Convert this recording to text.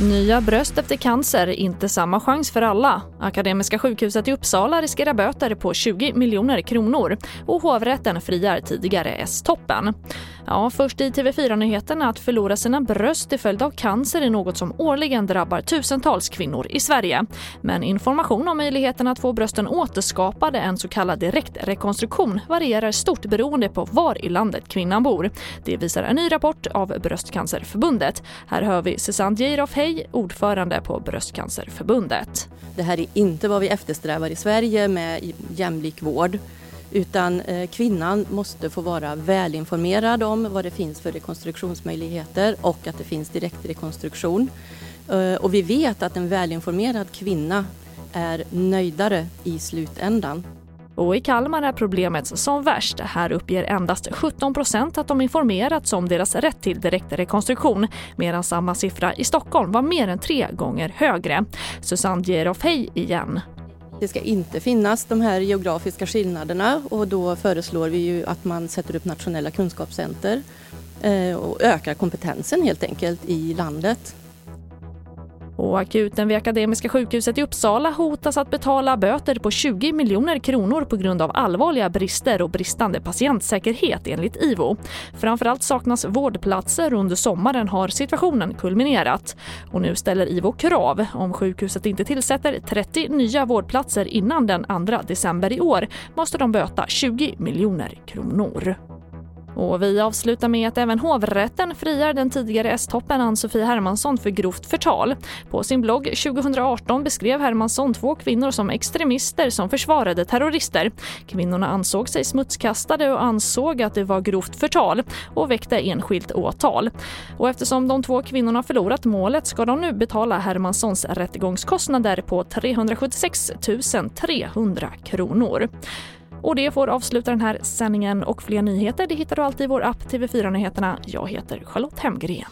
Nya bröst efter cancer, inte samma chans för alla. Akademiska sjukhuset i Uppsala riskerar böter på 20 miljoner kronor och hovrätten friar tidigare S-toppen. Ja, först i TV4-nyheterna att förlora sina bröst till följd av cancer är något som årligen drabbar tusentals kvinnor i Sverige. Men information om möjligheten att få brösten återskapade, en så kallad direktrekonstruktion, varierar stort beroende på var i landet kvinnan bor. Det visar en ny rapport av Bröstcancerförbundet. Här hör vi Susanne Geiroff Hej, ordförande på Bröstcancerförbundet. Det här är inte vad vi eftersträvar i Sverige med jämlik vård. Utan eh, kvinnan måste få vara välinformerad om vad det finns för rekonstruktionsmöjligheter och att det finns direktrekonstruktion. Eh, och vi vet att en välinformerad kvinna är nöjdare i slutändan. Och i Kalmar är problemet som värst. Här uppger endast 17 procent att de informerats om deras rätt till direktrekonstruktion medan samma siffra i Stockholm var mer än tre gånger högre. Susanne Geroff, hej igen. Det ska inte finnas de här geografiska skillnaderna och då föreslår vi ju att man sätter upp nationella kunskapscenter eh, och ökar kompetensen helt enkelt i landet. Och akuten vid Akademiska sjukhuset i Uppsala hotas att betala böter på 20 miljoner kronor på grund av allvarliga brister och bristande patientsäkerhet enligt IVO. Framförallt saknas vårdplatser och under sommaren har situationen kulminerat. Och nu ställer IVO krav. Om sjukhuset inte tillsätter 30 nya vårdplatser innan den 2 december i år måste de böta 20 miljoner kronor. Och vi avslutar med att även hovrätten friar den tidigare S-toppen Ann-Sofie Hermansson för grovt förtal. På sin blogg 2018 beskrev Hermansson två kvinnor som extremister som försvarade terrorister. Kvinnorna ansåg sig smutskastade och ansåg att det var grovt förtal och väckte enskilt åtal. Och eftersom de två kvinnorna förlorat målet ska de nu betala Hermanssons rättegångskostnader på 376 300 kronor. Och det får avsluta den här sändningen och fler nyheter det hittar du alltid i vår app TV4 Nyheterna. Jag heter Charlotte Hemgren.